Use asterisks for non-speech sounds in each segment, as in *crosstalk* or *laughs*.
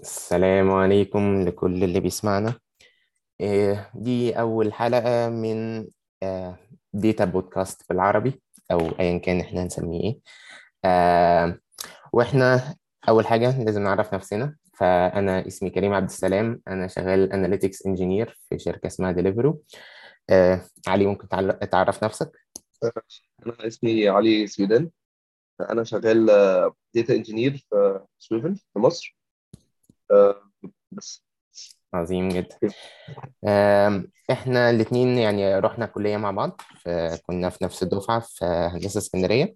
السلام عليكم لكل اللي بيسمعنا. إيه، دي أول حلقة من data podcast بالعربي أو أيا كان إحنا هنسميه إيه. آه، وإحنا أول حاجة لازم نعرف نفسنا. فأنا اسمي كريم عبد السلام. أنا شغال analytics engineer في شركة اسمها Deliveroo آه، علي ممكن تعرف نفسك؟ أنا اسمي علي سويدان. أنا شغال data engineer في Swvl في مصر. آه، بس. عظيم جدا. إحنا الاتنين يعني رحنا كلية مع بعض كنا في نفس الدفعة في هندسة اسكندرية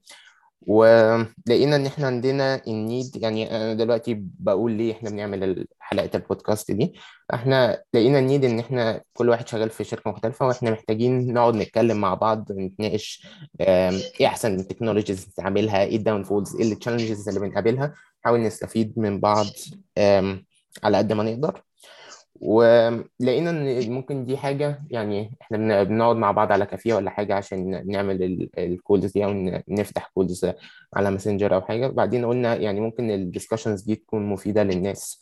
ولقينا إن إحنا عندنا ال need يعني أنا دلوقتي بقول ليه إحنا بنعمل حلقة البودكاست دي. إحنا لقينا ال need إن إحنا كل واحد شغال في شركة مختلفة وإحنا محتاجين نقعد نتكلم مع بعض نتناقش إيه أحسن ال technologies نستعملها إيه ال downfalls إيه ال challenges اللي بنقابلها. نحاول نستفيد من بعض على قد ما نقدر. ولقينا إن ممكن دي حاجة يعني إحنا بن- بنقعد مع بعض على كافيه ولا حاجة عشان نعمل ال calls دي أو نفتح calls على ماسنجر أو حاجة. بعدين قلنا يعني ممكن ال discussions دي تكون مفيدة للناس.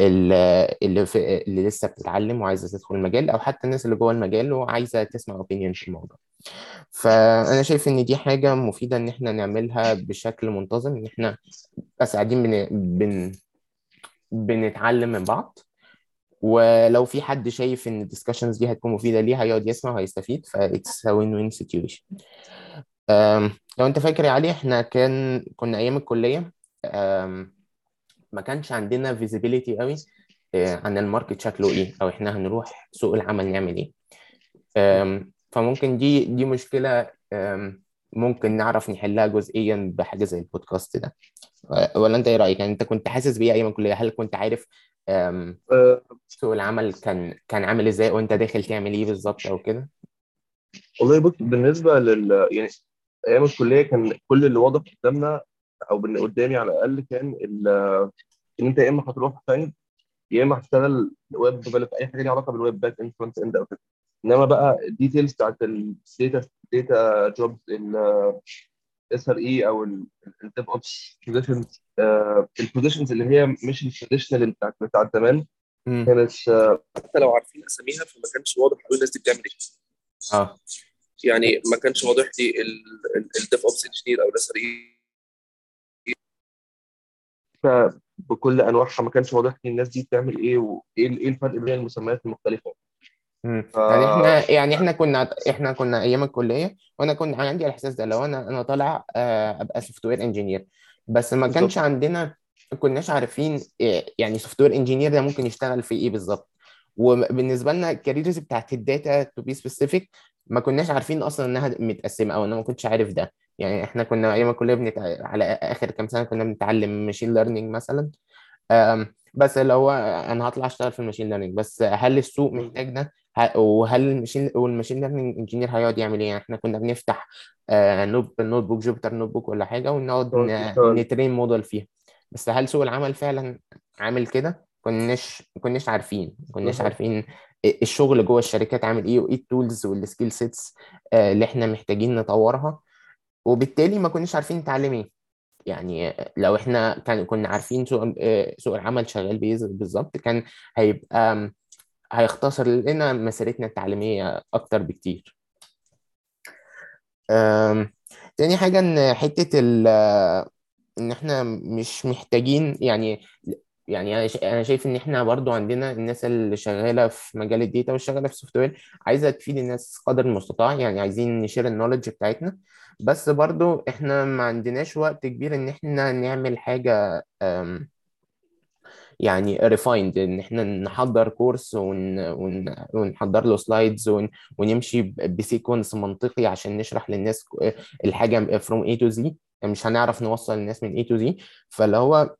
اللي في اللي لسه بتتعلم وعايزة تدخل المجال أو حتى الناس اللي جوه المجال وعايزة تسمع opinion في الموضوع. فأنا شايف إن دي حاجة مفيدة إن إحنا نعملها بشكل منتظم إن إحنا بس قاعدين بن... بن... بنتعلم من بعض. ولو في حد شايف إن الدiscussions دي هتكون مفيدة ليه هيقعد يسمع وهيستفيد. ف it's a win-win situation. أم، لو أنت فاكر يا علي إحنا كان كنا أيام الكلية. ما كانش عندنا visibility قوي أه، عن الماركت شكله إيه أو إحنا هنروح سوق العمل نعمل إيه. فممكن دي دي مشكلة ممكن نعرف نحلها جزئيا بحاجة زي البودكاست ده. ولا أنت إيه رأيك؟ يعني أنت كنت حاسس بإيه أيام الكليه هل كنت عارف آه، سوق العمل كان كان عامل إزاي؟ وأنت داخل تعمل إيه بالظبط أو كده؟ والله بص بالنسبة لل يعني أيام الكلية كان كل اللي واضح قدامنا أو بن- قدامي على الأقل كان ال- إن أنت يا إما هتروح فاهم يا إما هتشتغل web develop أي حاجة ليها علاقة بال web backend frontend أو كده. إنما بقى ال details بتاعت ال data data jobs ال SRE أو ال DevOps positions ال positions اللي هي مش ال traditional بتاعت بتاعت زمان كانت آه، حتى لو عارفين أساميها فما كانش واضح قوي الناس دي بتعمل إيه. آه. يعني ما كانش واضح لي ال DevOps engineer أو ال SRE بكل أنواعها ما كانش واضح لي الناس دي بتعمل إيه وايه إيه الفرق بين المسميات المختلفة. ف يعني إحنا يعني إحنا كنا إحنا كنا أيام الكلية وأنا كنت عندي الإحساس ده لو أنا أنا طالع آه، أبقى software engineer بس ما كانش بالظبط. عندنا ما كناش عارفين إيه- يعني software engineer ده ممكن يشتغل في إيه بالظبط. وبالنسبة لنا ال careers بتاعت ال data to be specific ما كناش عارفين أصلا إنها متقسمة أو أنا ما كنتش عارف ده. يعني إحنا كنا أيام الكلية بنت... على آخر كام سنة كنا بنتعلم machine learning مثلا. بس اللي هو أنا هطلع أشتغل في ال machine learning بس هل السوق محتاج ده؟ وهل ال machine وال machine learning engineer هيقعد يعمل إيه؟ يعني إحنا كنا بنفتح note notebook Jupyter notebook ولا حاجة ونقعد ن train model فيها. بس هل سوق العمل فعلا عامل كده؟ كناش كناش عارفين. كناش عارفين الشغل جوه الشركات عامل إيه وإيه ال tools وال skill sets اللي إحنا محتاجين نطورها. وبالتالي ما كناش عارفين نتعلم إيه. يعني لو إحنا كان كنا عارفين سوق آه، سوق العمل شغال بإيه بالظبط كان هيبقى هيختصر لنا مسيرتنا التعليمية أكتر بكتير. تاني حاجة إن حتة ال إن إحنا مش محتاجين يعني يعني أنا شايف إن إحنا برضو عندنا الناس اللي شغالة في مجال ال data والشغالة في ال software عايزة تفيد الناس قدر المستطاع يعني عايزين ن share ال knowledge بتاعتنا. بس برضو إحنا ما عندناش وقت كبير إن إحنا نعمل حاجة آم، يعني refined إن إحنا نحضر course ون... ون... ونحضر له slides ون... ونمشي ب sequence منطقي عشان نشرح للناس الحاجة from A to Z. يعني مش هنعرف نوصل الناس من A to Z. فاللي هو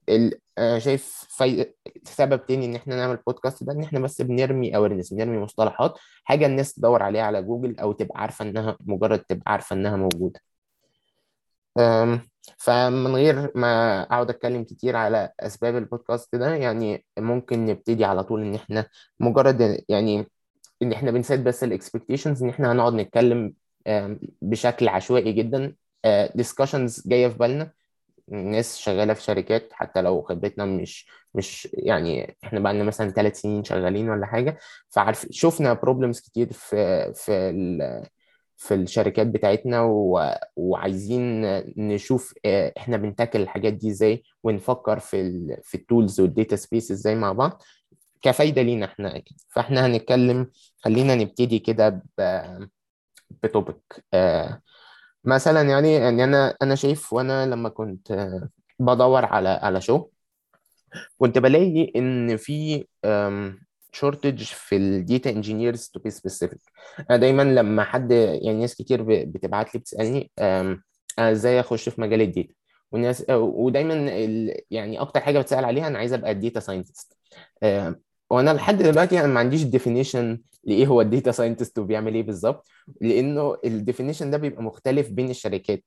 شايف في... سبب تاني إن إحنا نعمل بودكاست ده إن إحنا بس بنرمي awareness بنرمي مصطلحات حاجة الناس تدور عليها على جوجل أو تبقى عارفة إنها مجرد تبقى عارفة إنها موجودة. فمن غير ما أقعد أتكلم كتير على أسباب البودكاست ده يعني ممكن نبتدي على طول إن إحنا مجرد يعني إن إحنا بن set بس ال expectations إن إحنا هنقعد نتكلم بشكل عشوائي جدا discussions جاية في بالنا. ناس شغالة في شركات حتى لو خبرتنا مش مش يعني إحنا بقى لنا مثلا ثلاث سنين شغالين ولا حاجة فعارف شفنا problems كتير في في في الشركات بتاعتنا و... وعايزين نشوف آه، إحنا بن tackle الحاجات دي إزاي ونفكر في ال... في ال tools وال data space إزاي مع بعض. كفايدة لينا إحنا أكيد. فإحنا هنتكلم خلينا نبتدي كده ب... ب topic آه مثلا يعني ان أنا أنا شايف وأنا لما كنت بدور على على شغل كنت بلاقي إن في shortage في ال data engineers to be specific أنا دايما لما حد يعني ناس كتير بتبعت لي بتسألني أنا إزاي أخش في مجال ال data والناس آه، ودايما يعني أكتر حاجة بتسأل عليها أنا عايز أبقى data scientist وأنا لحد دلوقتي أنا ما عنديش definition لإيه هو ال data scientist وبيعمل إيه بالظبط لإنه ال definition ده بيبقى مختلف بين الشركات.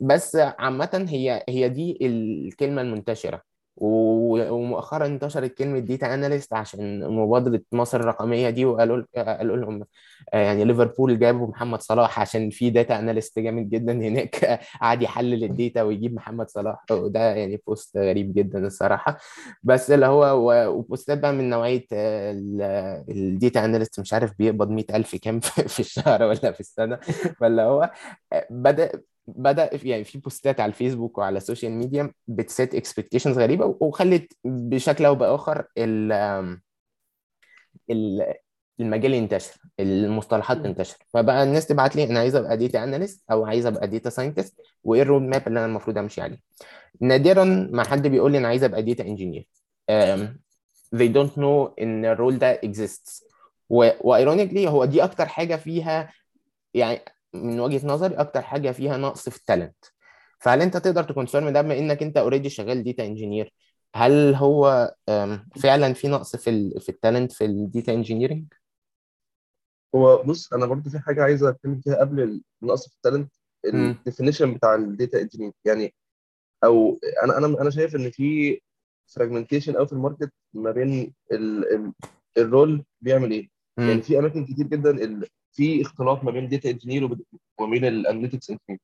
بس عامة هي هي دي الكلمة المنتشرة. و- ومؤخرا انتشرت كلمة data analyst عشان مبادرة مصر الرقمية دي وقالوا قالوا لهم آه، يعني ليفربول جابوا محمد صلاح عشان في data analyst جامد جدا هناك. *laughs* قاعد يحلل ال data ويجيب محمد صلاح. وده يعني post غريب جدا الصراحة. بس اللي هو و post ات بقى من نوعية ال data analyst مش عارف بيقبض 100000 كام *laughs* في الشهر ولا في السنة. ولا هو آه، بدأ بدأ يعني في post ات على الفيسبوك وعلى ال social media بت set expectations غريبة وخلت بشكل أو بآخر ال ال- المجال ينتشر المصطلحات. تنتشر. فبقى الناس تبعت لي أنا عايز أبقى data analyst أو عايز أبقى data scientist وإيه ال roadmap اللي أنا المفروض أمشي عليه. نادرا ما حد بيقول لي أنا عايز أبقى data engineer they don't know إن ال role ده exists. و ironically هو دي أكتر حاجة فيها يعني من وجهة نظري أكتر حاجة فيها نقص في ال talent فهل أنت تقدر تـ confirm ده بما إنك أنت already شغال data engineer هل هو فعلا في نقص في ال في ال talent في ال data engineering هو بص أنا برضو في حاجة عايز أتكلم فيها قبل النقص في ال talent ال definition بتاع ال data engineer يعني أو أنا أنا أنا شايف إن في fragmentation أو في ال market ما بين ال ال ال role بيعمل إيه؟ يعني في أماكن كتير جدا ال في اختلاط ما بين data engineer وما بين ال analytics engineer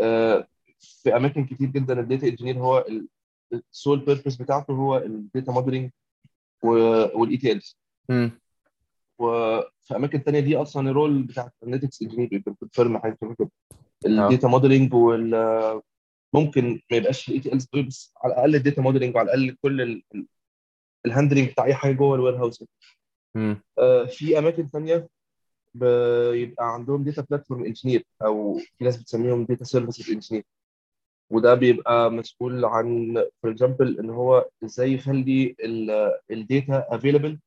آه في أماكن كتير جدا ال data engineer هو ال sole purpose بتاعته هو ال data modeling وال ETLs وفي أماكن تانية دي أصلا ال role بتاع ال analytics engineer بت confirm حاجة شبه كده. ال data modeling وال ممكن ما يبقاش ال ETLs بس على الأقل ال data modeling وعلى الأقل كل ال handling بتاع أي حاجة جوه ال warehouse آه في أماكن ثانية بيبقى عندهم data platform engineer أو في ناس بتسميهم data services engineer وده بيبقى مسؤول عن for example إن هو إزاي يخلي ال data available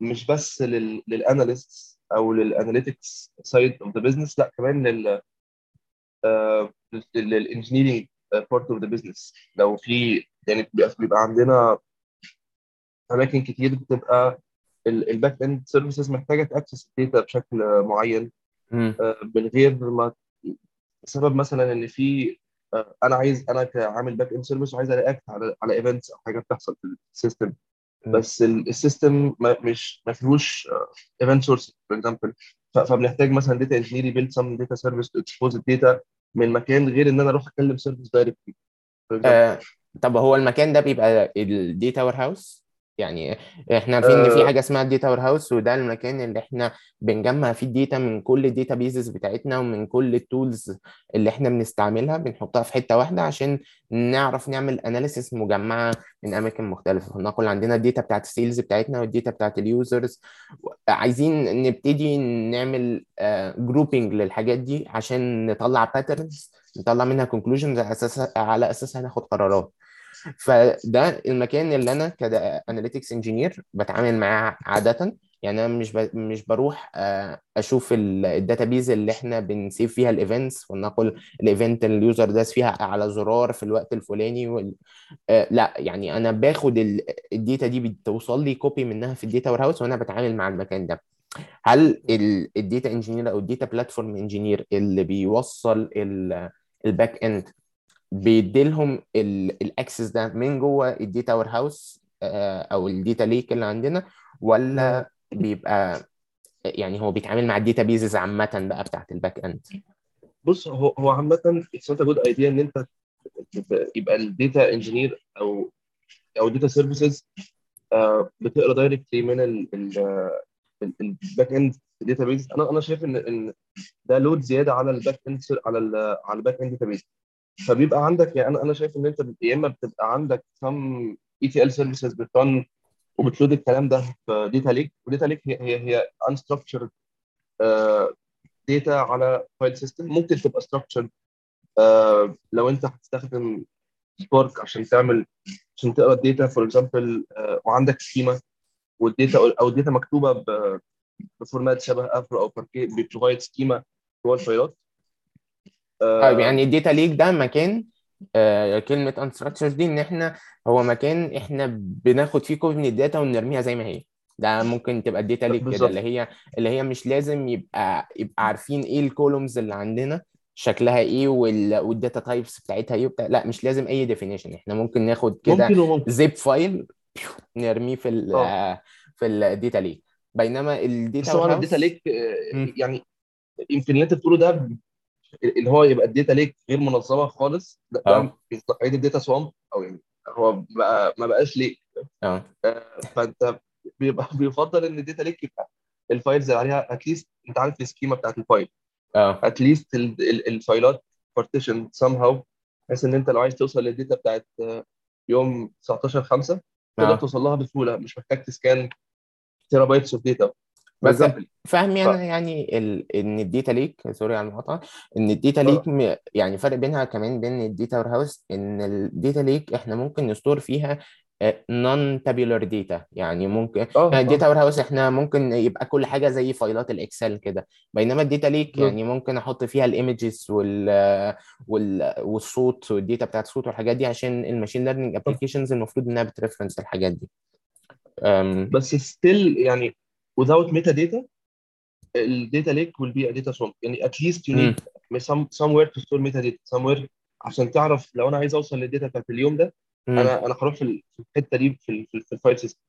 مش بس لل analysts أو لل analytics side of the business لأ كمان لل لل engineering part of the business لو في يعني بيبقى عندنا أماكن كتير بتبقى ال backend services محتاجة ت access ال data بشكل معين آه، من غير ما بسبب مثلا إن في آه، أنا عايز أنا كعامل backend service وعايز a react على على events أو حاجة بتحصل في ال system بس ال system مش ما فيهوش event source for example فبنحتاج مثلا data engineer ي build some data service to expose ال data من مكان غير إن أنا أروح أكلم service directly آه، طب هو المكان ده بيبقى ال data warehouse يعني إحنا عارفين إن في آه. حاجة اسمها ال data warehouse وده المكان اللي إحنا بنجمع فيه ال data من كل ال databases بتاعتنا ومن كل ال tools اللي إحنا بنستعملها بنحطها في حتة واحدة عشان نعرف نعمل analysis مجمعة من أماكن مختلفة. نقول عندنا ال data بتاعت ال sales بتاعتنا وال data بتاعت ال users عايزين نبتدي نعمل grouping للحاجات دي عشان نطلع patterns نطلع منها conclusions على أساس على اساسها ناخد قرارات. فده المكان اللي أنا ك analytics engineer بتعامل معاه عادة يعني أنا مش. مش بروح آه، أشوف ال database اللي إحنا بن save فيها ال events ونقول ال event ال user داس فيها على زرار في الوقت الفلاني وال... آه، لا يعني أنا باخد ال- ال data دي بتوصل لي copy منها في ال data warehouse وأنا بتعامل مع المكان ده هل ال data engineer أو ال data platform engineer اللي بيوصل ال backend بيديلهم ال access ده من جوه ال data warehouse أو ال data lake اللي عندنا ولا بيبقى يعني هو بيتعامل مع ال databases عامة بقى بتاعت ال backend؟ بص هو هو عامة it's not good idea إن أنت يبقى ال data engineer أو أو data services بتقرا directly من ال backend database أنا أنا شايف إن إن ده load زيادة على ال backend على ال على ال backend database فبيبقى عندك يعني أنا أنا شايف إن أنت يا إما بتبقى عندك some ETL services بت run وبت load الكلام ده في data lake و data lake هي هي هي unstructured data على file system ممكن تبقى structured آه، لو أنت هتستخدم سبارك عشان تعمل عشان تقرأ ال data for example وعندك schema وال data أو ال data مكتوبة ب format شبه Avro أو Parquet بي provide schema جوه ال fileات. طيب يعني ال data lake ده مكان آه كلمة unstructured دي إن إحنا هو مكان إحنا بناخد فيه copy من ال data ونرميها زي ما هي. ده ممكن تبقى ال data lake كده. اللي هي اللي هي مش لازم يبقى يبقى عارفين إيه ال columns اللي عندنا شكلها إيه وال... وال data types بتاعتها إيه وبتاع. لا مش لازم أي definition إحنا ممكن ناخد كده ممكن وممكن. zip file نرميه في ال آه. في ال data lake بينما بس ال data طبعا where ال data lake آه،. يعني يمكن اللي أنت بتقوله ده اللي هو يبقى ال data lake غير منظمة خالص ده, آه. بيستعيد ال data swamp أو يعني هو بقى ما بقاش lake. آه. فأنت بيبقى *laughs* بيفضل إن ال data lake يبقى ال files اللي عليها at least أنت عارف ال schema بتاعت ال file. آه. at least ال fileات partitioned somehow بحيث إن أنت لو عايز توصل لل data بتاعت آه، يوم 19 5 تقدر آه. توصل لها بسهولة مش محتاج ت scan terabytes of data بس example فاهمي أنا يعني ال... إن ال data lake sorry على المقاطعة إن ال data lake م... يعني فرق بينها كمان بين ال data warehouse إن ال data lake إحنا ممكن ن store فيها non-tabular data يعني ممكن آه يعني ال data آه warehouse إحنا ممكن يبقى كل حاجة زي fileات ال Excel كده. بينما ال data lake بالظبط. يعني ممكن أحط فيها ال images وال... وال... والصوت وال data بتاعت الصوت والحاجات دي عشان ال machine learning صح. applications المفروض إنها بت reference الحاجات دي. أم... بس still يعني without metadata ال data lake will be a data swamp. يعني at least you need some, somewhere to store metadata. Somewhere عشان تعرف لو أنا عايز أوصل لل data بتاعت اليوم ده مم. أنا أنا هروح في ال- في الحتة دي في في ال- في ال file system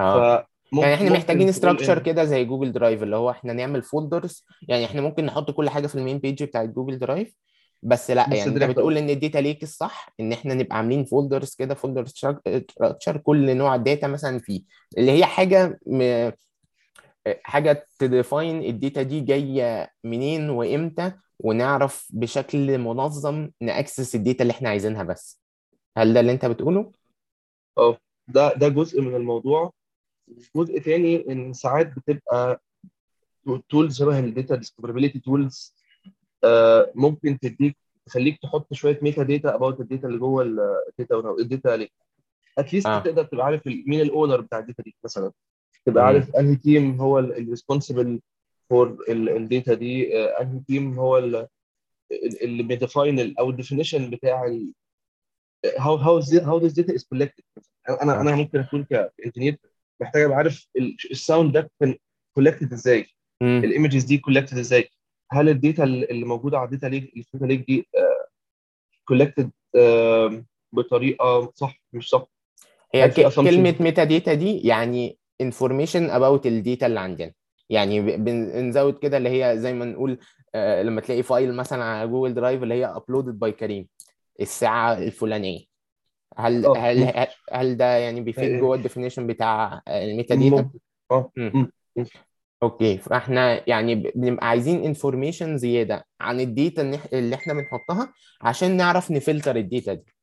آه. يعني إحنا محتاجين ممكن تقول structure كده زي جوجل درايف اللي هو إحنا نعمل folders يعني إحنا ممكن نحط كل حاجة في ال main page بتاعت جوجل درايف بس لأ بس يعني أنت بتقول إن ال data lake الصح إن إحنا نبقى عاملين folders كده folder structure كل نوع data مثلا فيه. اللي هي حاجة م... حاجة ت define ال data دي جاية منين وإمتى ونعرف بشكل منظم ن access ال data اللي إحنا عايزينها بس. هل ده اللي أنت بتقوله؟ آه ده ده جزء من الموضوع. جزء تاني إن ساعات بتبقى tools شبه ال data discoverability tools ممكن تديك تخليك تحط شوية metadata about ال data اللي جوه ال data ال data lake at least آه. تقدر تبقى عارف مين ال owner بتاع ال data دي مثلا. تبقى عارف أنهي team هو ال responsible for ال data دي آه، أنهي team هو ال- ال- اللي بي define أو ال definition بتاع is it- how this data is collected. أنا أنا ممكن أكون ك engineer محتاج أبقى عارف ال- ال sound ده كان collected إزاي. ال images دي collected إزاي. هل ال data اللي موجودة على ال data lake ال data lake دي collected آه، بطريقة صح مش صح؟ هي هل في ك- كلمة assumptions metadata دي يعني information about ال data اللي عندنا. يعني بنزود كده اللي هي زي ما نقول آه، لما تلاقي file مثلا على جوجل درايف اللي هي uploaded by كريم الساعة الفلانية. هل آه هل هل ده يعني بيفيد آه، جوه ال definition بتاع آه، ال metadata؟ ممكن آه. okay. فاحنا يعني بنبقى عايزين information زيادة عن ال data اللي إحنا بنحطها عشان نعرف ن filter ال data دي.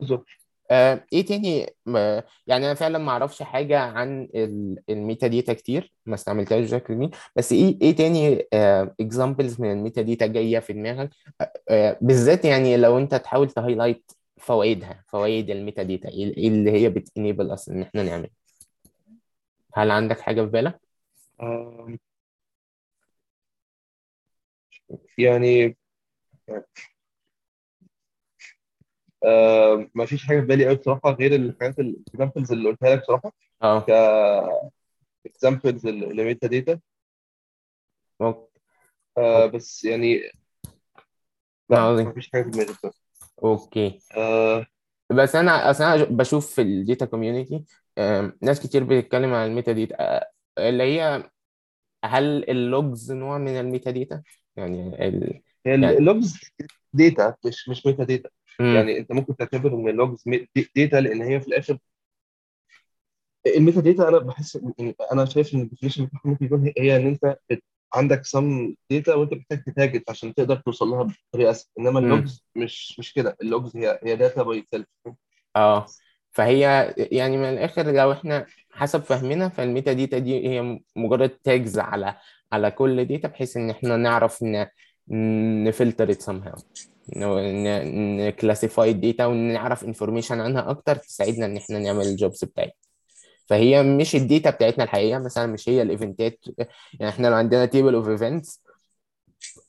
بالظبط. آه، إيه تاني؟ يعني أنا فعلا ما أعرفش حاجة عن ال- ال metadata كتير ما استعملتهاش بشكل كبير. بس إيه إيه تاني examples من ال metadata جاية في دماغك؟ آه، آه، بالذات يعني لو انت تحاول ت highlight فوائدها فوائد ال metadata إيه إيه اللي هي بت enable أصلا إن إحنا نعمل هل عندك حاجة في بالك؟ يعني آم، ما فيش حاجة في بالي قوي بصراحة غير الحاجات ال examples اللي قلتها لك بصراحة. آه. ك examples ل metadata آه أوك- بس يعني لا ما فيش حاجة في دماغي بصراحة. okay. آه. بس أنا أصلا أنا بشوف في ال data community ناس كتير بتتكلم عن ال metadata آه، اللي هي هل ال logs نوع من ال metadata؟ يعني ال... هي يعني ال logs data مش مش metadata يعني انت ممكن تعتبر ان ال logs data لأن هي في الآخر ال metadata أنا بحس إن- أنا شايف إن ال definition بتاعها ممكن يكون هي إن أنت عندك سم داتا وأنت محتاج ت tag it عشان تقدر توصل لها بطريقة أسهل. إنما ال logs مش مش كده. ال logs هي هي data by itself آه. فهي يعني من الآخر لو إحنا حسب فهمنا فال metadata دي هي مجرد tags على على كل data بحيث إن إحنا نعرف ن filter it somehow. ن classify ال data ونعرف information عنها أكتر تساعدنا إن إحنا نعمل ال jobs بتاعتنا. فهي مش ال data بتاعتنا الحقيقية مثلا مش هي ال eventات يعني إحنا لو عندنا table of events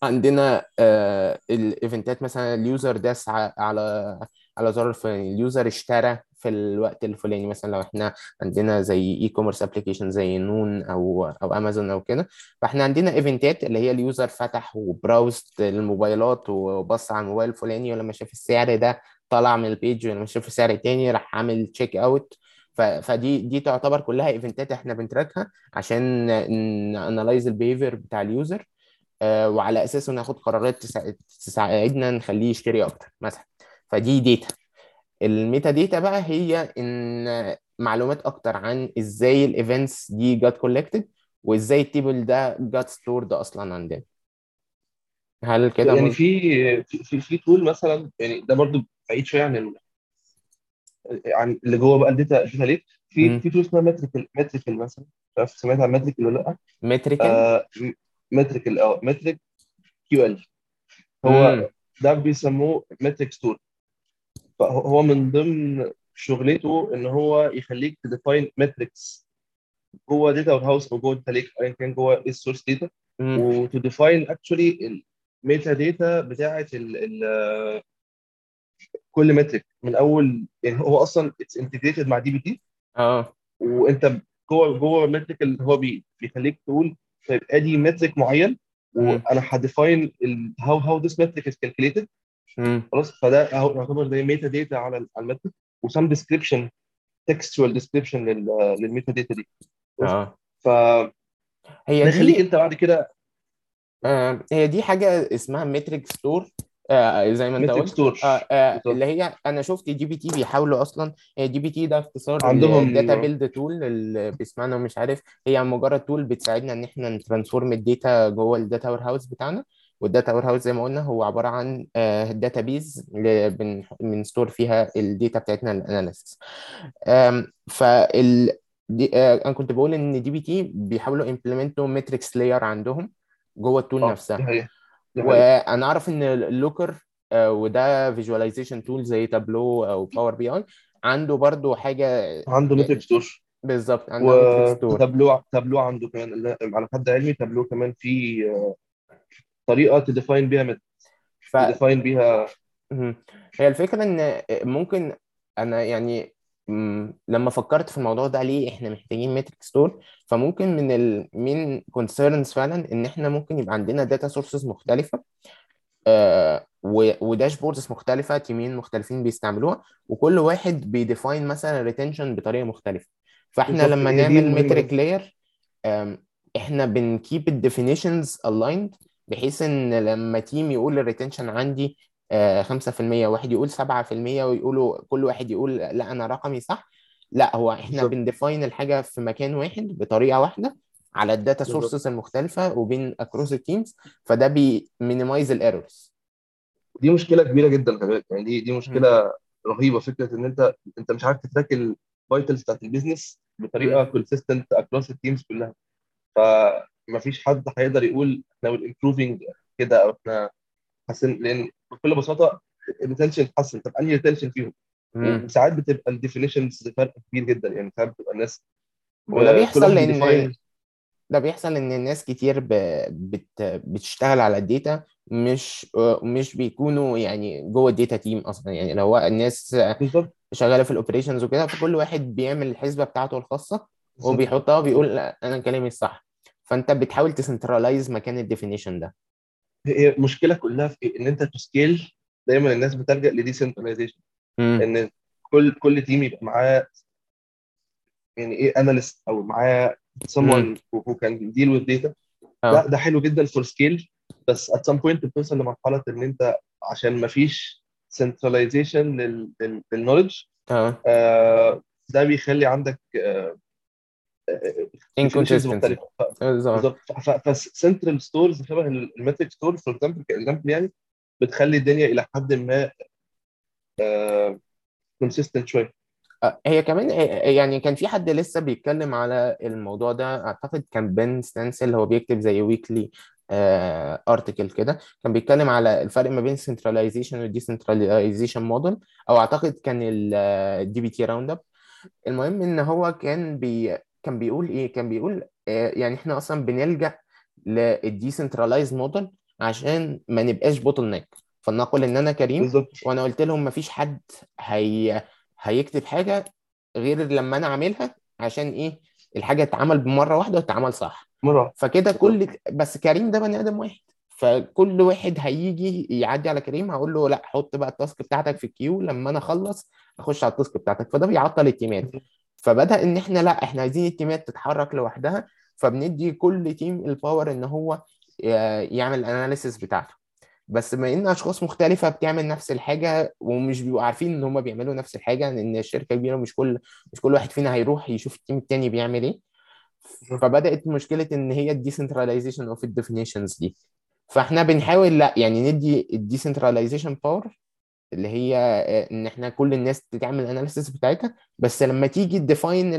عندنا آه ال eventات مثلا ال user داس على على زرار الفلاني ال user اشترى في الوقت الفلاني مثلا لو إحنا عندنا زي e-commerce application زي نون أو أو أمازون أو كده فإحنا عندنا eventات اللي هي ال user فتح و browsed الموبايلات وبص على الموبايل الفلاني ولما شاف السعر ده طلع من ال page ولما شاف سعر تاني راح عامل checkout فدي دي تعتبر كلها eventات إحنا بن trackها عشان ن analyze ال behavior بتاع ال user. وعلى اساسه ناخد قرارات تسا- تساعدنا نخليه يشتري أكتر مثلا. فدي data ال metadata بقى هي إن معلومات أكتر عن إزاي ال events دي جت collected وإزاي ال table ده جت stored أصلا عندنا. هل كده يعني في في في, tool مثلا يعني ده برضو بعيد شوية عن ال- عن اللي جوه بقى ال data ال data lake في في tool اسمها MetriQL MetriQL مثلا. مش عارف سمعت عن MetriQL ولا لأ؟ MetriQL آه MetriQL آه metric QL هو ده بيسموه metric store فهو هو من ضمن شغلته إن هو يخليك ت define metrics جوه data house أو جوه data lake ايا كان جوه إيه ال source data وت define actually ال metadata بتاعه ال ال كل metric من اول يعني هو أصلا it's integrated مع dbt آه. وأنت جوه جوه ال metric اللي هو بي بيخليك تقول طيب ادي metric معين وأنا ه define how how this metric is calculated خلاص فده يعتبر زي metadata على ال- على ال metric و some description textual description لل metadata دي. آه. فده هي دي أنت بعد كده آه. هي دي حاجة اسمها metric store آه زي ما انت قلت. آه آه اللي هي أنا شفت dbt بيحاولوا أصلا هي dbt ده اختصار عندهم ل data build tool اللي بيسمعنا ومش عارف هي مجرد tool بتساعدنا ان إحنا ن transform ال data جوه ال data warehouse بتاعنا. وال data warehouse زي ما قلنا هو عبارة عن database بن store فيها ال data بتاعتنا ال analysis فال آه أنا كنت بقول إن dbt بيحاولوا ي implement وا metrics layer عندهم جوه ال tool نفسها. وأنا أعرف إن Looker آه، وده visualization tool زي تابلو أو Power BI عنده برضو حاجة عنده يعني store بالظبط عندها metric store و Tableau Tableau عنده كمان على حد علمي تابلو كمان في طريقة ت define بيها met... ف ت define بيها. هي الفكرة إن ممكن أنا يعني لما فكرت في الموضوع ده ليه إحنا محتاجين metric store فممكن من ال main concerns فعلا إن إحنا ممكن يبقى عندنا data sources مختلفة آه، و dashboards مختلفة team ين مختلفين بيستعملوها وكل واحد بي define مثلا retention بطريقة مختلفة. فاحنا لما نعمل metric layer إحنا بن keep ال definitions aligned بحيث إن لما team يقول ال retention عندي 5% واحد يقول 7% ويقولوا كل واحد يقول لا أنا رقمي صح. لا هو إحنا بالظبط. بن define الحاجة في مكان واحد بطريقة واحدة على ال data sources المختلفة وبين across ال teams فده بي minimize ال errors دي مشكلة كبيرة جدا بالك. يعني دي دي مشكلة رهيبة فكرة إن أنت أنت مش عارف ت track ال vitals بتاعت ال business بطريقة consistent across ال teams كلها. فما فيش حد هيقدر يقول إحنا improving كده أو إحنا حاسين لأن بكل بساطة ال retention اتحسن طب أنهي retention فيهم؟ وساعات بتبقى ال definitions فرق كبير جدا. يعني ساعات بتبقى الناس وده كل بيحصل لأن ده بيحصل إن الناس كتير ب... بت... بتشتغل على ال data مش مش بيكونوا يعني جوه ال data team أصلا. يعني لو الناس بالظبط. شغالة في ال operations وكده فكل واحد بيعمل الحسبة بتاعته الخاصة وبيحطها وبيقول أنا كلامي الصح. فأنت بتحاول ت centralize مكان ال definition ده. هي المشكلة كلها في إيه؟ إن أنت ت scale دايما الناس بتلجأ ل decentralization إن كل كل team يبقى معاه يعني إيه analyst أو معاه someone who who can deal with data. آه. ده ده حلو جدا for scale بس at some point بتوصل لمرحلة إن أنت عشان ما فيش centralization لل لل- لل knowledge آه. آه، ده بيخلي عندك آه، آه، بالظبط. ف central stores شبه ال metric store for example ك example يعني بتخلي الدنيا إلى حد ما consistent شوية. آه، هي كمان آه، يعني كان في حد لسه بيتكلم على الموضوع ده أعتقد كان Benn Stancil هو بيكتب زي weekly article كده كان بيتكلم على الفرق ما بين centralization و decentralization model أو أعتقد كان ال dbt roundup المهم إن هو كان بي كان بيقول إيه؟ كان بيقول آه، يعني إحنا أصلا بنلجأ لل decentralized model عشان ما نبقاش bottleneck فلنقل إن أنا كريم بالظبط. وأنا قلت لهم مفيش حد هي هيكتب حاجة غير لما أنا أعملها عشان إيه؟ الحاجة تتعمل بمرة واحدة وتتعمل صح. مرة فكده كل بس كريم ده بني آدم واحد. فكل واحد هيجي يعدي على كريم هقول له لا حط بقى ال task بتاعتك في ال queue لما أنا أخلص أخش على ال task بتاعتك. فده بيعطل ال team ات. فبدأ إن إحنا لأ إحنا عايزين ال team ات تتحرك لوحدها فبندي كل team ال power إن هو ي- يعمل ال analysis بتاعته. بس بما إن أشخاص مختلفة بتعمل نفس الحاجة ومش بيبقوا عارفين إن هم بيعملوا نفس الحاجة لأن الشركة كبيرة مش كل مش كل واحد فينا هيروح يشوف ال team التاني بيعمل إيه. فبدأت مشكلة إن هي ال decentralization of ال definitions دي. فإحنا بنحاول لأ يعني ندي ال decentralization power اللي هي آه، إن إحنا كل الناس تعمل analysis بتاعتها. بس لما تيجي ت define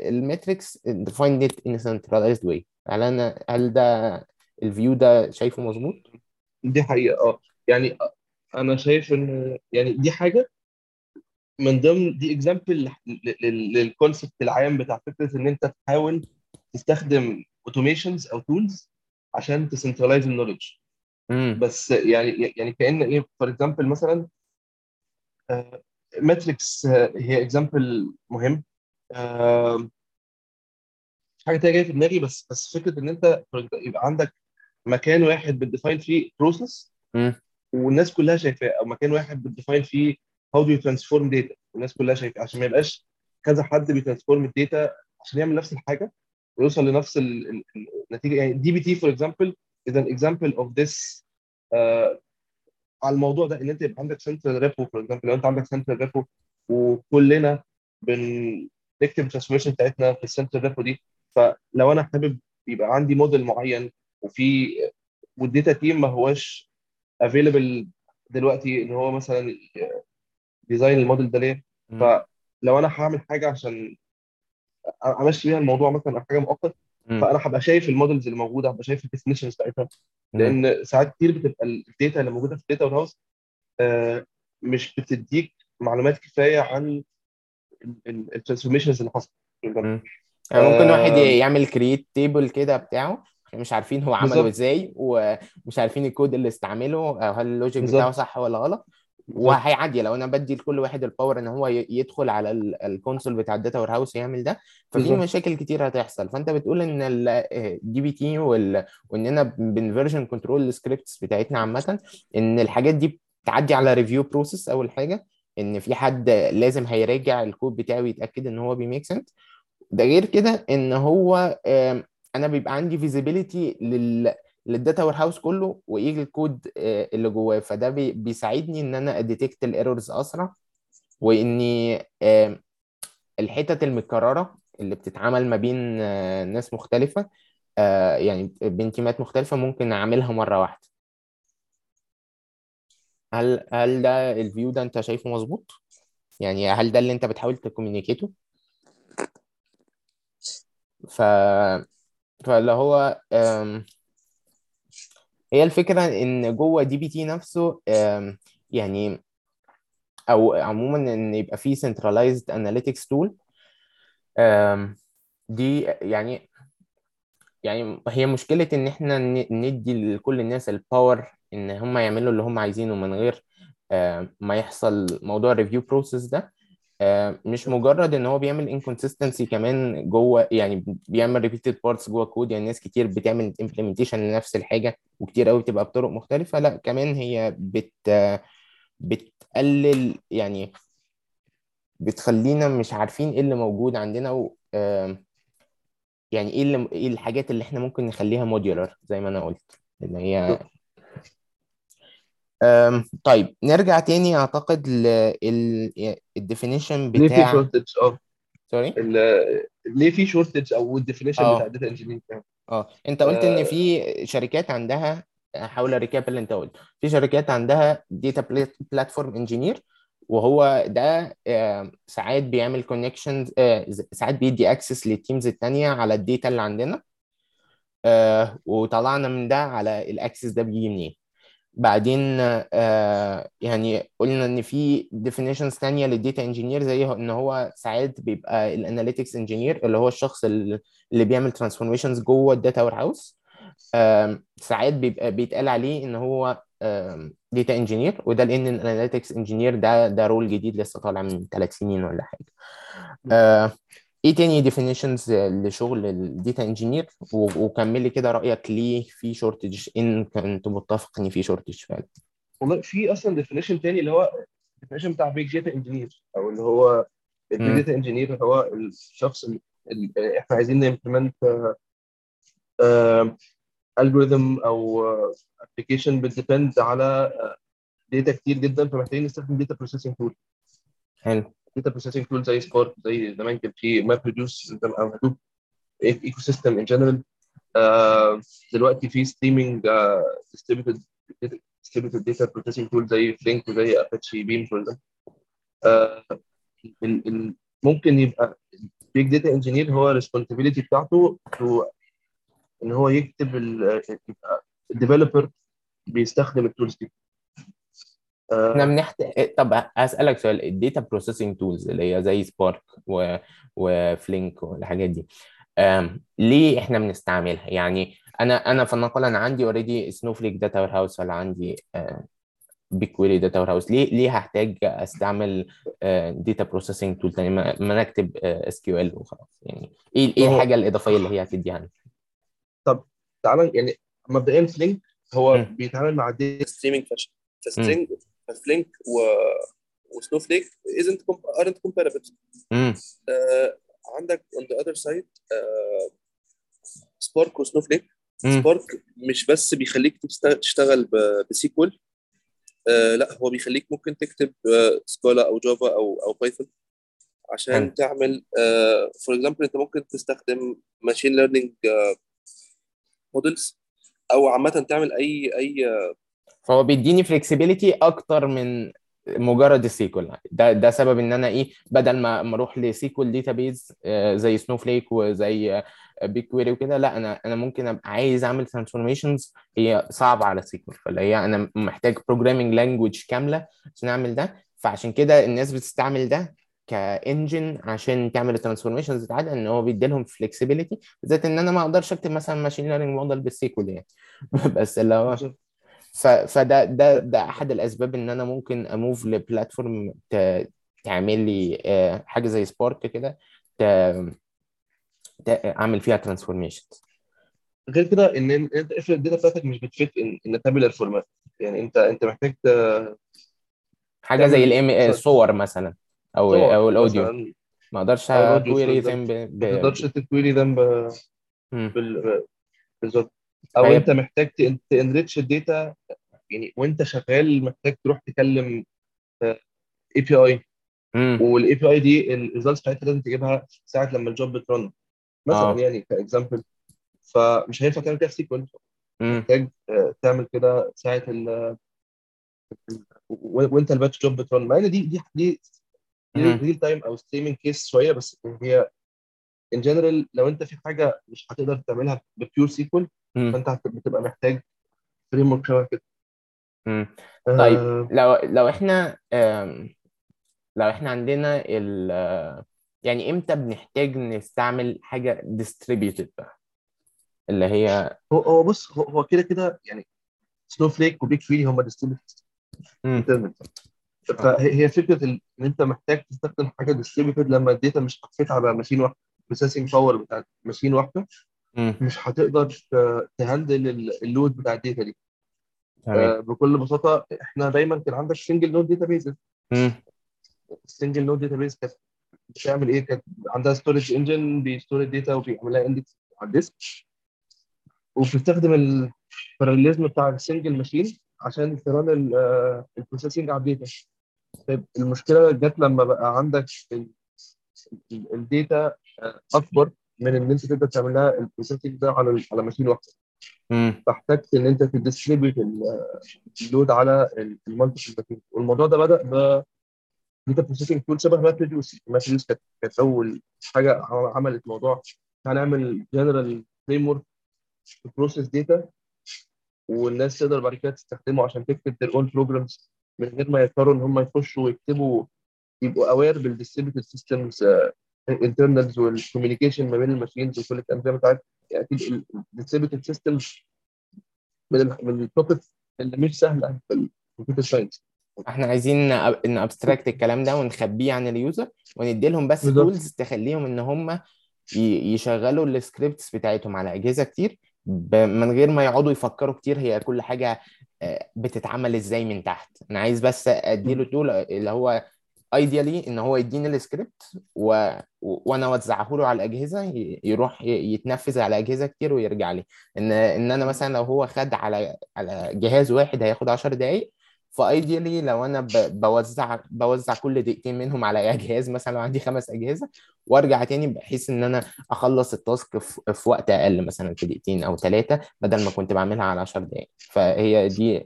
ال metrics define it in centralized way هل أنا هل ده ال view ده شايفه مظبوط؟ دي حقيقة آه. يعني أنا شايف إن يعني دي حاجة من ضمن دي example لل concept العام بتاع فكرة إن أنت تحاول تستخدم automations أو tools عشان ت centralize ال knowledge بس يعني يعني كأن إيه for example مثلا metrics هي example مهم. آه، حاجة تانية جاية في دماغي بس بس فكرة إن أنت يبقى عندك مكان واحد بت define فيه process امم والناس كلها شايفاه أو مكان واحد بت define فيه how do you transform data والناس كلها شايفاه عشان ما يبقاش كذا حد بي transform ال data عشان يعمل نفس الحاجة ويوصل لنفس ال- ال- النتيجة. يعني dbt for example is an example of this آه، على الموضوع ده إن أنت يبقى عندك central repo for example لو أنت عندك central repo وكلنا بنكتب ال transformation بتاعتنا في ال central repo دي فلو أنا حابب يبقى عندي موديل معين وفي وال data team ما هوش available دلوقتي إن هو مثلا design ال model ده ليه فلو أنا هعمل حاجة عشان امشي بيها الموضوع مثلا أو حاجة مؤقت فأنا هبقى شايف ال models اللي موجودة هبقى شايف ال definitions بتاعتها. لأن ساعات كتير بتبقى ال data اللي موجودة في ال data warehouse مش بتديك معلومات كفاية عن ال transformations اللي حصلت. يعني ممكن واحد آه، يعمل create table كده بتاعه إحنا مش عارفين هو عمله إزاي ومش عارفين الكود اللي استعمله أو هل ال logic بتاعه صح ولا غلط. وهيعدي. لو أنا بدي لكل واحد ال power إن هو يدخل على ال- ال console بتاع ال data warehouse يعمل ده ففي بالظبط. مشاكل كتير هتحصل. فأنت بتقول إن ال dbt وإننا بن version control ال scripts بتاعتنا عامة إن الحاجات دي بتعدي على review process أول حاجة إن في حد لازم هيراجع الكود بتاعه ويتأكد إن هو بي make sense ده غير كده إن هو أنا بيبقى عندي visibility لل لل data warehouse كله وايه الكود آه، اللي جواه. فده بي- بيساعدني إن أنا أ detect ال errors أسرع وإني الحتت المتكررة اللي بتتعمل ما بين آه، ناس مختلفة آه، يعني بين team ات مختلفة ممكن أعملها مرة واحدة. هل هل ده ال view ده أنت شايفه مظبوط؟ يعني هل ده اللي أنت بتحاول ت communicate ه؟ ف فاللي هو هي الفكرة إن جوه dbt نفسه يعني أو عموما إن يبقى centralized analytics tool. آم، دي يعني يعني هي مشكلة إن إحنا ندي لكل الناس ال power إن هم يعملوا اللي هم عايزينه من غير ما يحصل موضوع ال review process ده. مش مجرد إن هو بيعمل inconsistency كمان جوه يعني بيعمل repeated parts جوه كود يعني ناس كتير بتعمل implementation لنفس الحاجة وكتير قوي بتبقى بطرق مختلفة لأ كمان هي بت بتقلل يعني بتخلينا مش عارفين إيه اللي موجود عندنا و يعني إيه إيه الحاجات اللي إحنا ممكن نخليها modular زي ما أنا قلت اللي هي أم، طيب نرجع تاني أعتقد لل definition ليه في بتاع shortage آه. sorry ال- ليه في shortage أو ال definition بتاع آه ال data engineer آه أنت قلت إن في شركات عندها هحاول أ recap اللي أنت قلته في شركات عندها data platform engineer وهو ده آه، ساعات بيعمل connections ساعات بيدي access لل teams التانية على ال data اللي عندنا آه، وطلعنا من ده على ال access ده بيجي منين؟ بعدين آه، يعني قلنا إن في definitions تانية لل data engineer زي إن هو ساعات بيبقى ال analytics engineer اللي هو الشخص اللي بيعمل transformations جوه ال data warehouse ساعات بيبقى بيتقال عليه إن هو data engineer وده لأن ال analytics engineer ده ده role جديد لسه طالع من ثلاث سنين ولا حاجة. إيه تاني definitions لشغل ال data engineer وكملي كده رأيك ليه في shortage إن كنت متفق إن في shortage فعلا. والله في أصلا definition تاني اللي هو definition بتاع big data engineer أو اللي هو ال big. data engineer هو الشخص اللي اللي إحنا عايزين ن implement algorithm أو application بت depend على data كتير جدا فمحتاجين نستخدم data processing tool حلو. data processing tool زي Spark زي زمان كان في MapReduce أو Hadoop ecosystem in general دلوقتي في streaming distributed distributed data processing tool زي Flink وزي Apache Beam for example ممكن يبقى big data engineer هو ال responsibility بتاعته إن هو يكتب يبقى ال developer بيستخدم ال tools دي. إحنا آه، بنحتاج طب اسالك سؤال ال data processing tools اللي هي زي Spark و... و Flink والحاجات دي أم... ليه إحنا بنستعملها؟ يعني أنا أنا فلنقل أنا عندي already Snowflake data warehouse ولا عندي BigQuery data warehouse ليه ليه هحتاج أستعمل data processing tool تاني؟ ما ما نكتب SQL وخلاص يعني إيه إيه الحاجة الإضافية اللي هي هتديها لنا تعالى يعني مبدئيا Flink هو مم. بيتعامل مع ال data streaming fashion ف streaming Flink و و Snowflake isn't aren't comparable. امم آه، عندك on the other side Spark و Snowflake Spark مش بس بيخليك تشت- تشتغل ب- ب SQL آه لا هو بيخليك ممكن تكتب آه Scala أو Java أو أو Python عشان حلو. تعمل for example أنت ممكن تستخدم machine learning models أو عامة تعمل أي أي فهو بيديني flexibility أكتر من مجرد ال SQL. ده ده سبب إن أنا إيه بدل ما أروح ل SQL database زي Snowflake وزي BigQuery وكده لا أنا أنا ممكن أبقى عايز أعمل transformations هي صعبة على SQL. فاللي هي أنا محتاج programming language كاملة عشان أعمل ده. فعشان كده الناس بتستعمل ده كانجن عشان تعمل ال transformations بتاعتها إن هو بيدي لهم flexibility بالذات إن أنا ما أقدرش أكتب مثلا machine learning model بال SQL يعني. *laughs* بس اللي هو. فده ده ده أحد الأسباب إن أنا ممكن أ move ل platform. تعمل لي آه، حاجة زي Spark كده. أعمل فيها transformation غير كده إن أنت افرض ال data بتاعتك مش بت fit in tabular format يعني أنت أنت محتاج حاجة زي الام الصور مثلا أو صور أو ال audio مثلا ما أقدرش query example them ب... ما. تقدرش ت query them بالظبط أو فهي- أنت محتاج ت enrich ال data يعني وأنت شغال محتاج تروح تكلم API. وال API دي ال results بتاعتها لازم تجيبها ساعة لما ال job بت run مثلا آه يعني ك example فمش هينفع تعمل كده SQL. محتاج آه، تعمل كده ساعة ال وأنت ال batch job بت run مع إن دي دي دي. real time أو streaming case شوية بس هي in general لو أنت في حاجة مش هتقدر تعملها ب pure SQL مم. فأنت بتبقى محتاج framework شبه كده مم. طيب آه، لو لو إحنا لو إحنا عندنا ال يعني إمتى بنحتاج نستعمل حاجة distributed بقى اللي هي هو هو بص هو كده كده يعني Snowflake و BigQuery هم distributed. فهي هي فكرة إن أنت محتاج تستخدم حاجة distributed لما ال data مش هت fit على machine واحدة processing power بتاعت machine واحدة. مش هتقدر ت handle ال- ال load بتاع ال data دي. آه، بكل بساطة إحنا دايما كان عندك single node database. ال single node database كانت بتعمل إيه؟ كانت عندها storage engine بي store ال data وبيعمل لها index على ال disk. وبتستخدم ال parallelism بتاع ال single machine عشان ت run ال processing على ال data. طيب المشكلة جت لما بقى عندك ال data أكبر. من إن أنت تقدر تعمل لها ال processing ده على على machine واحدة. فاحتجت إن أنت ت distribute ال load على ال multiple machine والموضوع ده بدأ ب data processing tool شبه MapReduce كانت أول حاجة عملت موضوع هنعمل general framework process data والناس تقدر بعد كده تستخدمه عشان تكتب their own programs من غير ما يضطروا إن هم يخشوا ويكتبوا يبقوا aware بال distributed systems internals وال communication ما بين ال machines وكل الكلام انت عارف يعني أكيد ال distributed systems من من ال topic اللي مش سهلة في الكمبيوتر ساينس إحنا عايزين ن abstract الكلام ده ونخبيه عن ال user وندي لهم بس. tools تخليهم إن هم يشغلوا ال scripts بتاعتهم على أجهزة كتير من غير ما يقعدوا يفكروا كتير هي كل حاجة آه، بتتعمل إزاي من تحت. أنا عايز بس أديله tool اللي هو ideally إن هو يديني السكريبت و... و- وأنا أوزعه له على الأجهزة ي- يروح ي- يتنفذ على أجهزة كتير ويرجع لي. ان إن أنا مثلا لو هو خد على على جهاز واحد هياخد 10 دقائق ف ideally لو أنا ب- بوزع بوزع كل دقيقتين منهم على جهاز مثلا لو عندي خمس أجهزة وأرجع تاني بحيث إن أنا أخلص ال task في في وقت أقل مثلا في دقيقتين أو ثلاثة بدل ما كنت بعملها على 10 دقائق فهي دي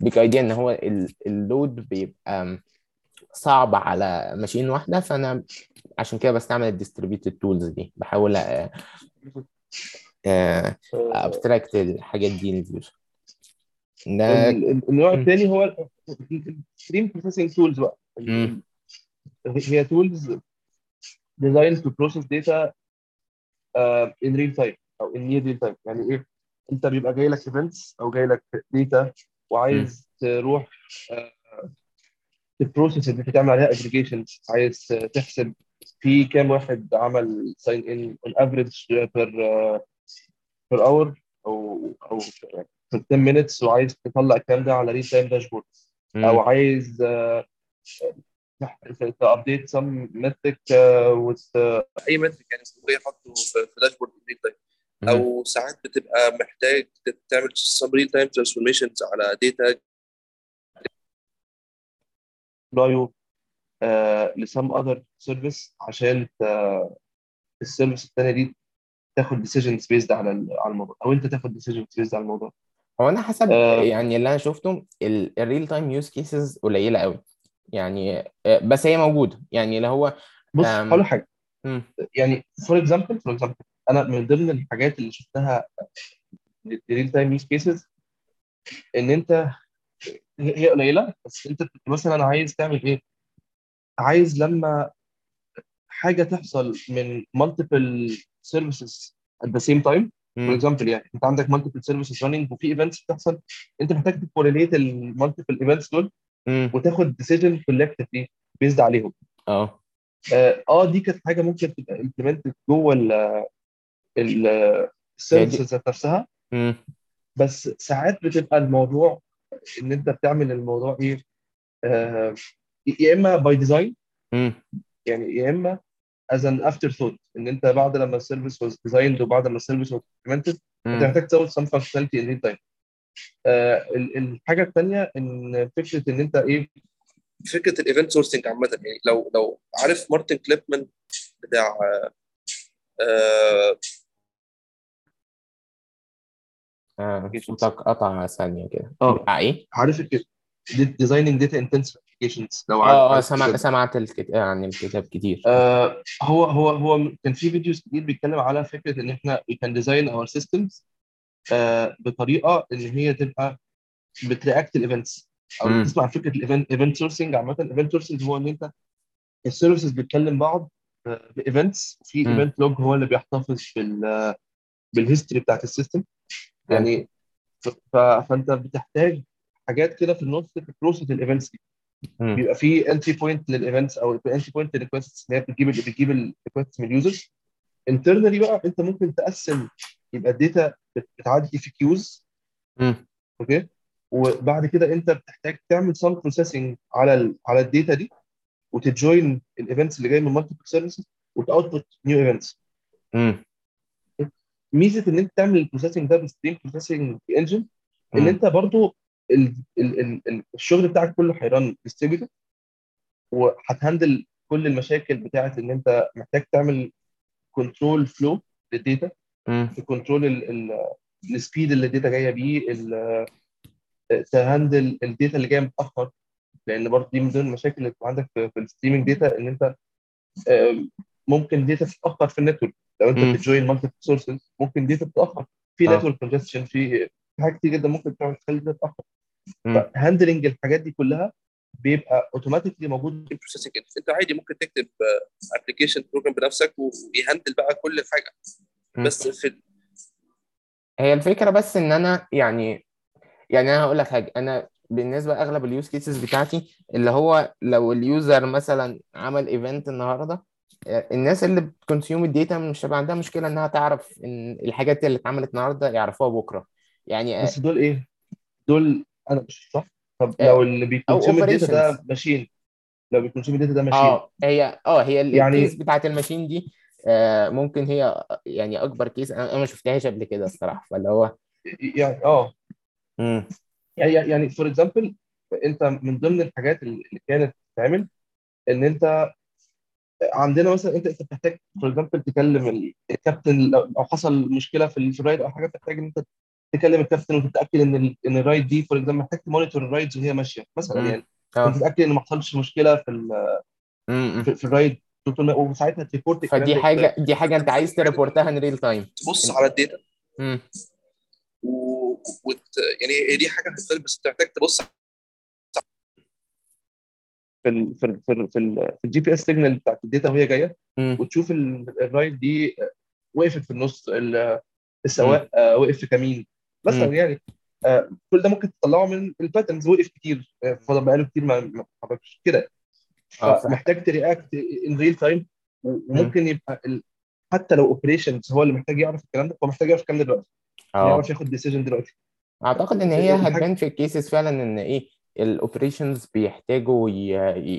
big idea إن هو ال- ال load بيبقى صعب على machine واحدة فأنا عشان كده بستعمل ال distributed tools دي. بحاول abstract الحاجات دي لل user ده ال- ال- النوع. الثاني هو ال stream processing tools بقى. هي tools to process data uh, in real time أو in near real time. يعني إيه؟ أنت بيبقى جاي لك events أو جاي لك data وعايز تروح uh, ت process ال data تعمل عليها aggregations عايز تحسب في كام واحد عمل in on average per uh, per hour أو أو في 10 minutes وعايز تطلع الكلام ده على real time dashboard أو. عايز ت update some metric أي metric يعني ممكن يحطه في dashboard real time. أو ساعات بتبقى محتاج تعمل some real time transformations على data live ل some other service عشان ال service الثانية دي تاخد decisions based على على الموضوع أو أنت تاخد decisions based على الموضوع هو أنا حسب آه. يعني اللي أنا شفته ال real time use cases قليلة قوي يعني آه، بس هي موجودة يعني اللي هو بص. هقول حاجة مم. يعني for example for example أنا من ضمن الحاجات اللي شفتها real time use cases إن أنت هي قليلة بس أنت مثلا عايز تعمل إيه؟ عايز لما حاجة تحصل من services at the same time for مم. example يعني أنت عندك multiple services running وفي events بتحصل أنت محتاج ت correlate ال multiple events دول مم. وتاخد decision collectively based عليهم آه آه آه، دي كانت حاجة ممكن تبقى implemented جوه ال ال ال services ذات نفسها مم. بس ساعات بتبقى الموضوع ان انت بتعمل الموضوع إيه آه يا اما by design. يعني يا اما as an afterthought ان انت بعد لما ال service was designed وبعد ما ال service was implemented انت. محتاج تزود some functionality in real time آه ال- الحاجة الثانية إن فكرة إن أنت إيه فكرة ال event sourcing عامة يعني لو لو عارف Martin Kleppmann بتاع آه آه، صوتك قطع ثانية كده آه بتاع إيه؟ عارف Designing Data Intensive Applications لو عارف آه آه سمع الكتاب. سمعت الكتاب عن الكتاب كتير آه هو هو هو كان في videos كتير بيتكلم على فكرة إن إحنا we can design our systems آه بطريقة إن هي تبقى بت react ال events أو مم. تسمع عن فكره ال event event sourcing عامة event sourcing هو إن أنت ال services بتكلم بعض ب events وفي مم. event log هو اللي بيحتفظ بال بال history بتاعت ال system يعني ف- ف- فأنت بتحتاج حاجات كده في النص ت process ال events دي. بيبقى في entry point لل events أو entry point لل requests اللي هي بتجيب بتجيب ال requests من ال users internally بقى أنت ممكن تقسم يبقى ال data بتعدي في queues. Okay وبعد كده أنت بتحتاج تعمل some processing على ال على ال data دي وت join ال events اللي جاية من multiple services وت output new events. ميزة إن أنت تعمل ال processing ده ب stream processing engine إن. أنت برضو ال ال ال ال الشغل بتاعك كله هيران ديستريبيوتد وهتهندل كل المشاكل بتاعت إن أنت محتاج تعمل control flow لل data مم. ت control ال speed اللي ال data جاية بيه ال- ت handle ال data اللي جاية متأخر لأن برضه دي من ضمن المشاكل اللي بتبقى عندك في, في ال streaming data إن أنت آم، ممكن data تتأخر في ال network لو انت. بت join multi sources ممكن data تتأخر في آه. network congestion في حاجات كتير جدا ممكن تعمل تخلي ال data تتاخر مم. ف handling الحاجات دي كلها بيبقى automatically موجود في ال processing انت عادي ممكن تكتب application program بنفسك وي handle بقى كل حاجة. بس في هي الفكرة بس إن أنا يعني يعني أنا هقول لك حاجة أنا بالنسبة أغلب ال use cases بتاعتي اللي هو لو ال user مثلا عمل event النهاردة آه، الناس اللي بت consume ال data مش هيبقى عندها مشكلة إنها تعرف إن الحاجات اللي اتعملت النهاردة يعرفوها بكرة. يعني آه، بس دول إيه؟ دول أنا مش صح؟ طب آه، لو اللي بي consume ال data ده machine لو بي consume ال data ده machine آه هي آه هي يعني ال case بتاعت ال machine دي آه ممكن هي يعني أكبر case أنا ما شفتهاش قبل كده الصراحة فاللي هو يعني آه. امم يعني يعني for example أنت من ضمن الحاجات اللي كانت بتتعمل إن أنت عندنا مثلا أنت انت بتحتاج for example تكلم ال- الكابتن لو حصل مشكلة في ال- في ال ride أو حاجة بتحتاج إن أنت تكلم الكابتن وتتأكد إن ال- إن ال ride دي for example محتاج ت monitor ال rides وهي ماشية مثلا يعني. وتتاكد إن ما حصلش مشكلة في ال- في, في ال ride وساعتها ت report فدي حاجة دي حاجة أنت عايز ت report ها in real time تبص على ال data. و... وت... يعني هي دي حاجة هتختلف بس بتحتاج تبص في ال... في ال... في ال... في, ال... في ال GPS signal بتاعت ال data وهي جاية وتشوف ال- ال ride دي وقفت في النص ال- السواق آه، وقف في كمين. مثلا يعني آه، كل ده ممكن تطلعه من ال patterns وقف كتير آه، فضل بقاله كتير ما اتحركش كده. ف... فمحتاج ت react in real time مم. وممكن يبقى. حتى لو operations هو اللي محتاج يعرف الكلام ده هو محتاج يعرف الكلام ده دلوقتي. يعرف ياخد decision دلوقتي. أعتقد إن هي الحاجة هتبان في ال cases فعلا إن إيه ال operations بيحتاجوا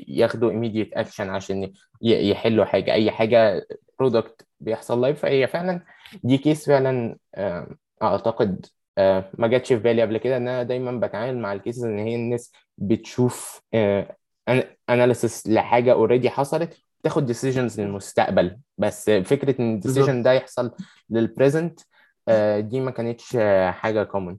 ياخدوا immediate action عشان. يحلوا حاجة. أي حاجة product بيحصل live فهي فعلا دي case فعلا آه، أعتقد آه، ما جاتش في بالي قبل كده إن أنا دايما بتعامل مع ال cases إن هي الناس بتشوف analysis لحاجة already حصلت تاخد decisions للمستقبل. بس فكرة إن ال decision ده يحصل لل present دي ما كانتش آه، حاجة common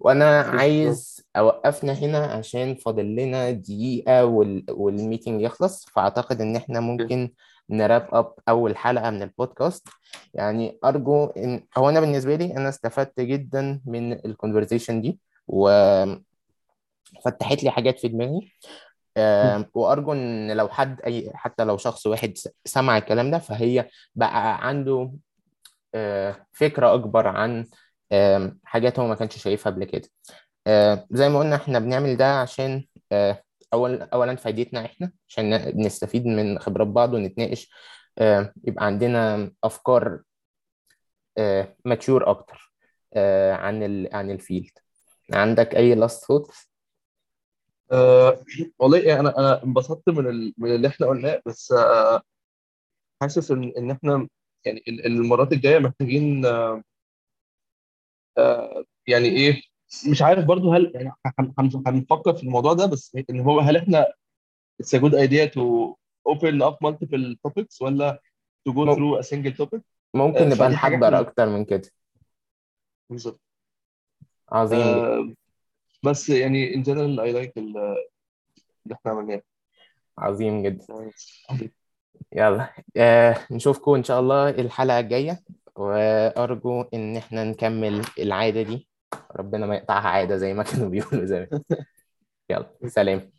وأنا عايز أوقفنا هنا عشان فاضل لنا دقيقة وال... وال meeting يخلص فأعتقد إن إحنا ممكن ن wrap up أول حلقة من البودكاست يعني أرجو ان هو أنا بالنسبة لي أنا استفدت جدا من ال conversation دي وفتحت لي حاجات في دماغي. وأرجو إن لو حد اي حتى لو شخص واحد سمع الكلام ده فهي بقى عنده آه، فكرة أكبر عن حاجات هو ما كانش شايفها قبل كده آه، زي ما قلنا إحنا بنعمل ده عشان آه، أول اولا فايدتنا إحنا عشان نستفيد من خبرات بعض ونتناقش آه، يبقى عندنا أفكار mature أكتر آه، عن ال عن ال field عندك أي last thought أه والله يعني أنا أنا انبسطت من. من اللي إحنا قلناه بس أه حاسس إن إن إحنا يعني ال- المرات الجاية محتاجين يعني إيه؟ مش عارف برضو هل يعني هن- هن- هنفكر في الموضوع ده بس إن هو هل إحنا it's a good idea to open up multiple topics ولا to go through a single topic ممكن أه نبقى نحضر أكتر من كده. بالظبط. عظيم. أه بس يعني in general I like ال- اللي إحنا عملناه. عظيم جدا. يلا آه نشوفكم إن شاء الله الحلقة الجاية. وأرجو إن إحنا نكمل العادة دي. ربنا ما يقطعها عادة زي ما كانوا بيقولوا زمان. *laughs* يلا سلام.